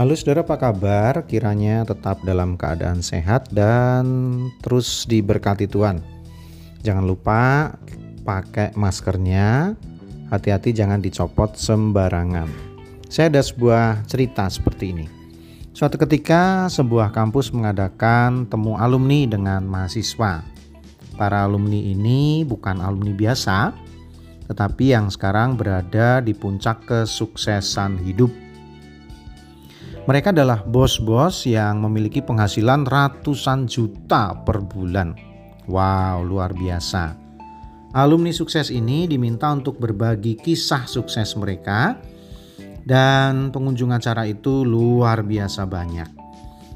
Halo saudara apa kabar? Kiranya tetap dalam keadaan sehat dan terus diberkati Tuhan. Jangan lupa pakai maskernya, hati-hati jangan dicopot sembarangan. Saya ada sebuah cerita seperti ini. Suatu ketika sebuah kampus mengadakan temu alumni dengan mahasiswa. Para alumni ini bukan alumni biasa, tetapi yang sekarang berada di puncak kesuksesan hidup mereka adalah bos-bos yang memiliki penghasilan ratusan juta per bulan. Wow, luar biasa. Alumni sukses ini diminta untuk berbagi kisah sukses mereka dan pengunjung acara itu luar biasa banyak.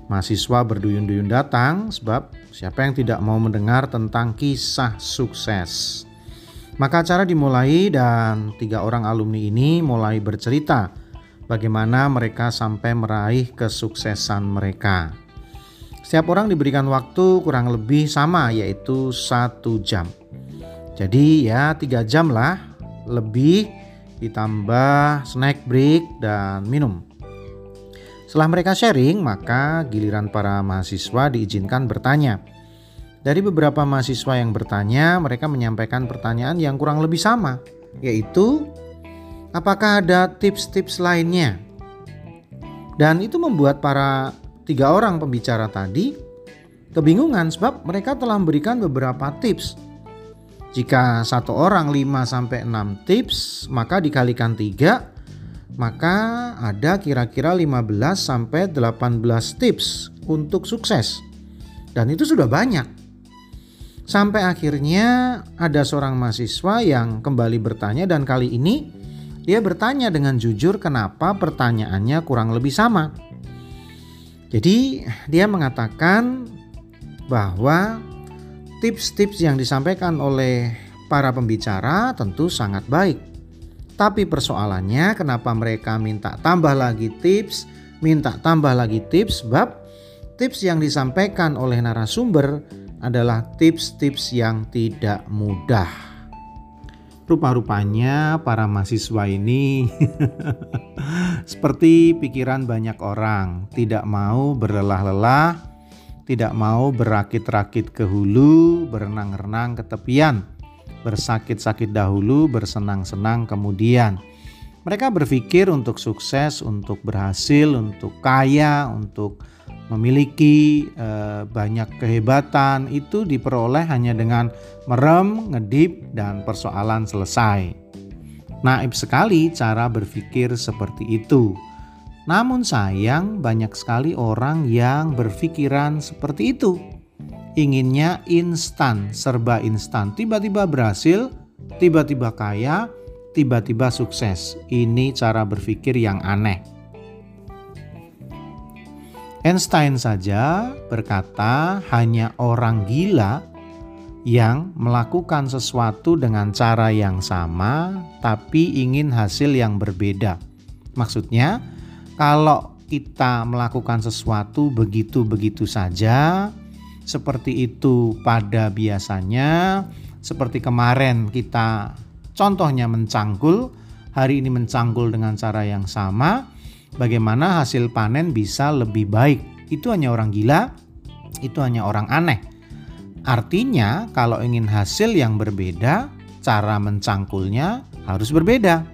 Mahasiswa berduyun-duyun datang sebab siapa yang tidak mau mendengar tentang kisah sukses. Maka acara dimulai dan tiga orang alumni ini mulai bercerita bagaimana mereka sampai meraih kesuksesan mereka. Setiap orang diberikan waktu kurang lebih sama yaitu satu jam. Jadi ya tiga jam lah lebih ditambah snack break dan minum. Setelah mereka sharing maka giliran para mahasiswa diizinkan bertanya. Dari beberapa mahasiswa yang bertanya mereka menyampaikan pertanyaan yang kurang lebih sama yaitu Apakah ada tips-tips lainnya? Dan itu membuat para tiga orang pembicara tadi kebingungan sebab mereka telah memberikan beberapa tips. Jika satu orang 5 sampai 6 tips, maka dikalikan 3, maka ada kira-kira 15 sampai 18 tips untuk sukses. Dan itu sudah banyak. Sampai akhirnya ada seorang mahasiswa yang kembali bertanya dan kali ini dia bertanya dengan jujur kenapa pertanyaannya kurang lebih sama. Jadi dia mengatakan bahwa tips-tips yang disampaikan oleh para pembicara tentu sangat baik. Tapi persoalannya kenapa mereka minta tambah lagi tips, minta tambah lagi tips sebab tips yang disampaikan oleh narasumber adalah tips-tips yang tidak mudah. Rupa-rupanya para mahasiswa ini seperti pikiran banyak orang, tidak mau berlelah-lelah, tidak mau berakit-rakit ke hulu, berenang-renang ke tepian, bersakit-sakit dahulu, bersenang-senang kemudian. Mereka berpikir untuk sukses, untuk berhasil, untuk kaya, untuk memiliki eh, banyak kehebatan itu diperoleh hanya dengan merem, ngedip, dan persoalan selesai. Naib sekali cara berpikir seperti itu. Namun sayang banyak sekali orang yang berpikiran seperti itu. Inginnya instan, serba instan. Tiba-tiba berhasil, tiba-tiba kaya, tiba-tiba sukses. Ini cara berpikir yang aneh. Einstein saja berkata, hanya orang gila yang melakukan sesuatu dengan cara yang sama, tapi ingin hasil yang berbeda. Maksudnya, kalau kita melakukan sesuatu begitu-begitu saja, seperti itu pada biasanya, seperti kemarin kita contohnya mencangkul, hari ini mencangkul dengan cara yang sama, bagaimana hasil panen bisa lebih baik. Itu hanya orang gila, itu hanya orang aneh. Artinya, kalau ingin hasil yang berbeda, cara mencangkulnya harus berbeda.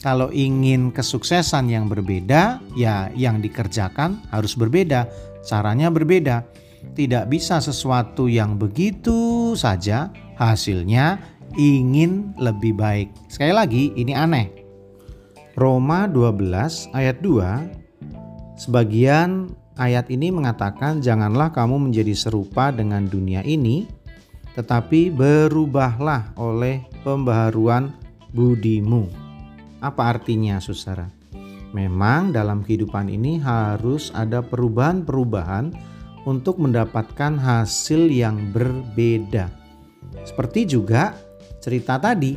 Kalau ingin kesuksesan yang berbeda, ya yang dikerjakan harus berbeda, caranya berbeda. Tidak bisa sesuatu yang begitu saja hasilnya ingin lebih baik. Sekali lagi, ini aneh. Roma 12 ayat 2 sebagian ayat ini mengatakan janganlah kamu menjadi serupa dengan dunia ini tetapi berubahlah oleh pembaharuan budimu. Apa artinya Saudara? Memang dalam kehidupan ini harus ada perubahan-perubahan untuk mendapatkan hasil yang berbeda. Seperti juga cerita tadi,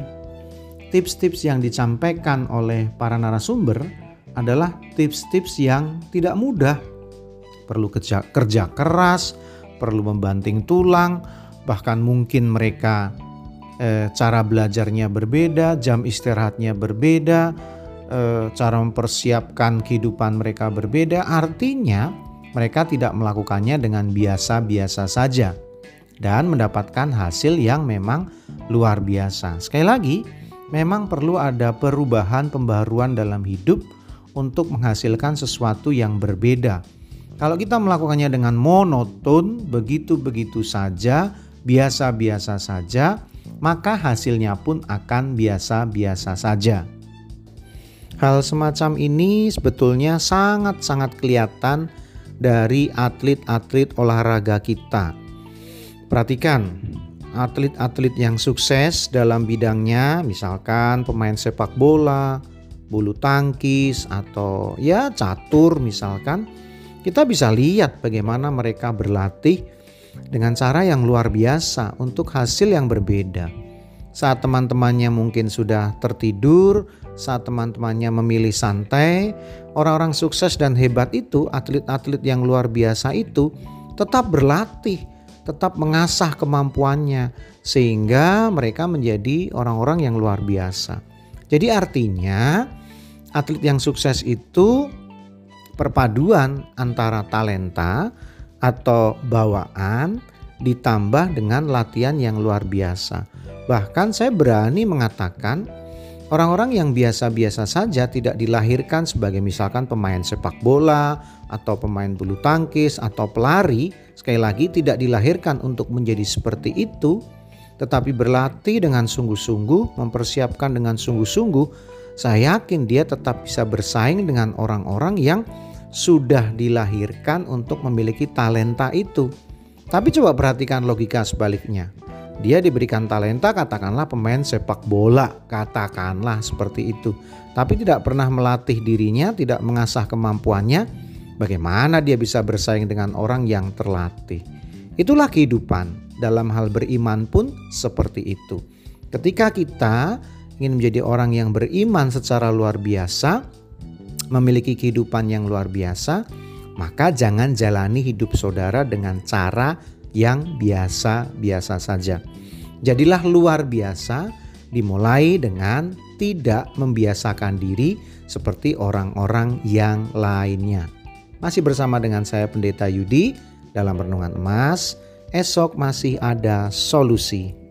tips-tips yang disampaikan oleh para narasumber adalah tips-tips yang tidak mudah. Perlu kerja, kerja keras, perlu membanting tulang, bahkan mungkin mereka eh, cara belajarnya berbeda, jam istirahatnya berbeda, e, cara mempersiapkan kehidupan mereka berbeda, artinya mereka tidak melakukannya dengan biasa-biasa saja dan mendapatkan hasil yang memang luar biasa. Sekali lagi, memang perlu ada perubahan pembaruan dalam hidup untuk menghasilkan sesuatu yang berbeda. Kalau kita melakukannya dengan monoton, begitu-begitu saja, biasa-biasa saja, maka hasilnya pun akan biasa-biasa saja. Hal semacam ini sebetulnya sangat-sangat kelihatan dari atlet-atlet olahraga kita. Perhatikan, atlet-atlet yang sukses dalam bidangnya, misalkan pemain sepak bola, bulu tangkis, atau ya catur, misalkan kita bisa lihat bagaimana mereka berlatih dengan cara yang luar biasa untuk hasil yang berbeda. Saat teman-temannya mungkin sudah tertidur, saat teman-temannya memilih santai, orang-orang sukses dan hebat itu, atlet-atlet yang luar biasa itu tetap berlatih, tetap mengasah kemampuannya sehingga mereka menjadi orang-orang yang luar biasa. Jadi artinya atlet yang sukses itu perpaduan antara talenta atau bawaan ditambah dengan latihan yang luar biasa. Bahkan saya berani mengatakan orang-orang yang biasa-biasa saja tidak dilahirkan sebagai misalkan pemain sepak bola atau pemain bulu tangkis atau pelari, sekali lagi tidak dilahirkan untuk menjadi seperti itu, tetapi berlatih dengan sungguh-sungguh, mempersiapkan dengan sungguh-sungguh saya yakin dia tetap bisa bersaing dengan orang-orang yang sudah dilahirkan untuk memiliki talenta itu. Tapi coba perhatikan logika sebaliknya. Dia diberikan talenta katakanlah pemain sepak bola, katakanlah seperti itu. Tapi tidak pernah melatih dirinya, tidak mengasah kemampuannya. Bagaimana dia bisa bersaing dengan orang yang terlatih? Itulah kehidupan. Dalam hal beriman pun seperti itu. Ketika kita ingin menjadi orang yang beriman secara luar biasa, memiliki kehidupan yang luar biasa, maka jangan jalani hidup saudara dengan cara yang biasa-biasa saja. Jadilah luar biasa, dimulai dengan tidak membiasakan diri seperti orang-orang yang lainnya. Masih bersama dengan saya Pendeta Yudi dalam Renungan Emas. Esok masih ada solusi.